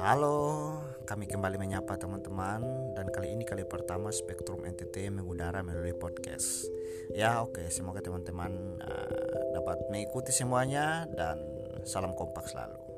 Halo, kami kembali menyapa teman-teman dan kali ini kali pertama Spektrum NTT mengudara melalui podcast. Ya, oke, semoga teman-teman uh, dapat mengikuti semuanya dan salam kompak selalu.